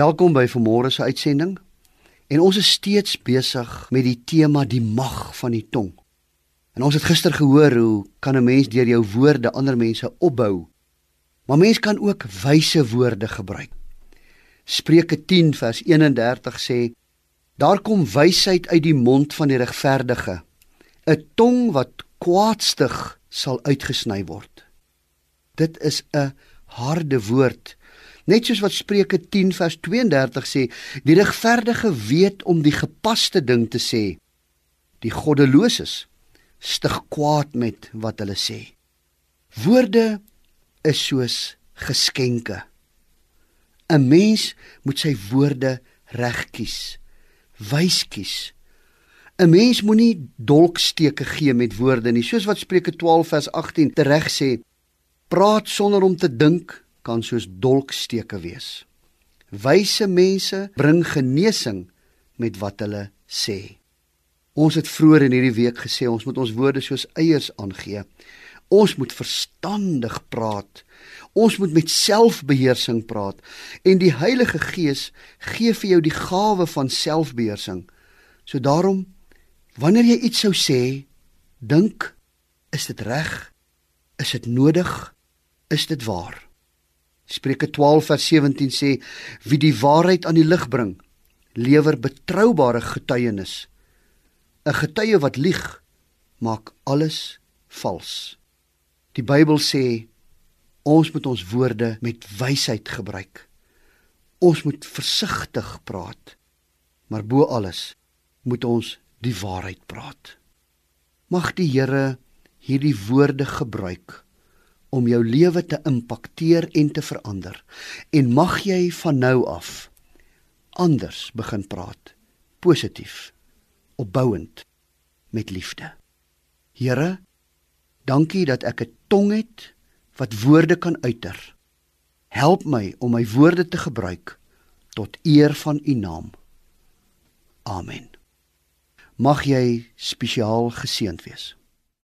Welkom by vanmôre se uitsending. En ons is steeds besig met die tema die mag van die tong. En ons het gister gehoor hoe kan 'n mens deur jou woorde ander mense opbou? Maar mens kan ook wyse woorde gebruik. Spreuke 10 vers 31 sê: Daar kom wysheid uit die mond van die regverdige. 'n Tong wat kwaadstig sal uitgesny word. Dit is 'n harde woord Net soos wat Spreuke 10 vers 32 sê, die regverdige weet om die gepaste ding te sê. Die goddeloses stig kwaad met wat hulle sê. Woorde is soos geskenke. 'n Mens moet sy woorde reg kies, wys kies. 'n Mens moenie dolksteke gee met woorde nie, soos wat Spreuke 12 vers 18 tereg sê. Praat sonder om te dink kan soos dolksteke wees. Wyse mense bring genesing met wat hulle sê. Ons het vroeër in hierdie week gesê ons moet ons woorde soos eiers aangee. Ons moet verstandig praat. Ons moet met selfbeheersing praat en die Heilige Gees gee vir jou die gawe van selfbeheersing. So daarom wanneer jy iets sou sê, dink, is dit reg? Is dit nodig? Is dit waar? Spreuke 12 vers 17 sê wie die waarheid aan die lig bring, lewer betroubare getuienis. 'n Getuie wat lieg, maak alles vals. Die Bybel sê ons moet ons woorde met wysheid gebruik. Ons moet versigtig praat, maar bo alles moet ons die waarheid praat. Mag die Here hierdie woorde gebruik om jou lewe te impakteer en te verander. En mag jy van nou af anders begin praat, positief, opbouend met liefde. Here, dankie dat ek 'n tong het wat woorde kan uiter. Help my om my woorde te gebruik tot eer van U naam. Amen. Mag jy spesiaal geseënd wees.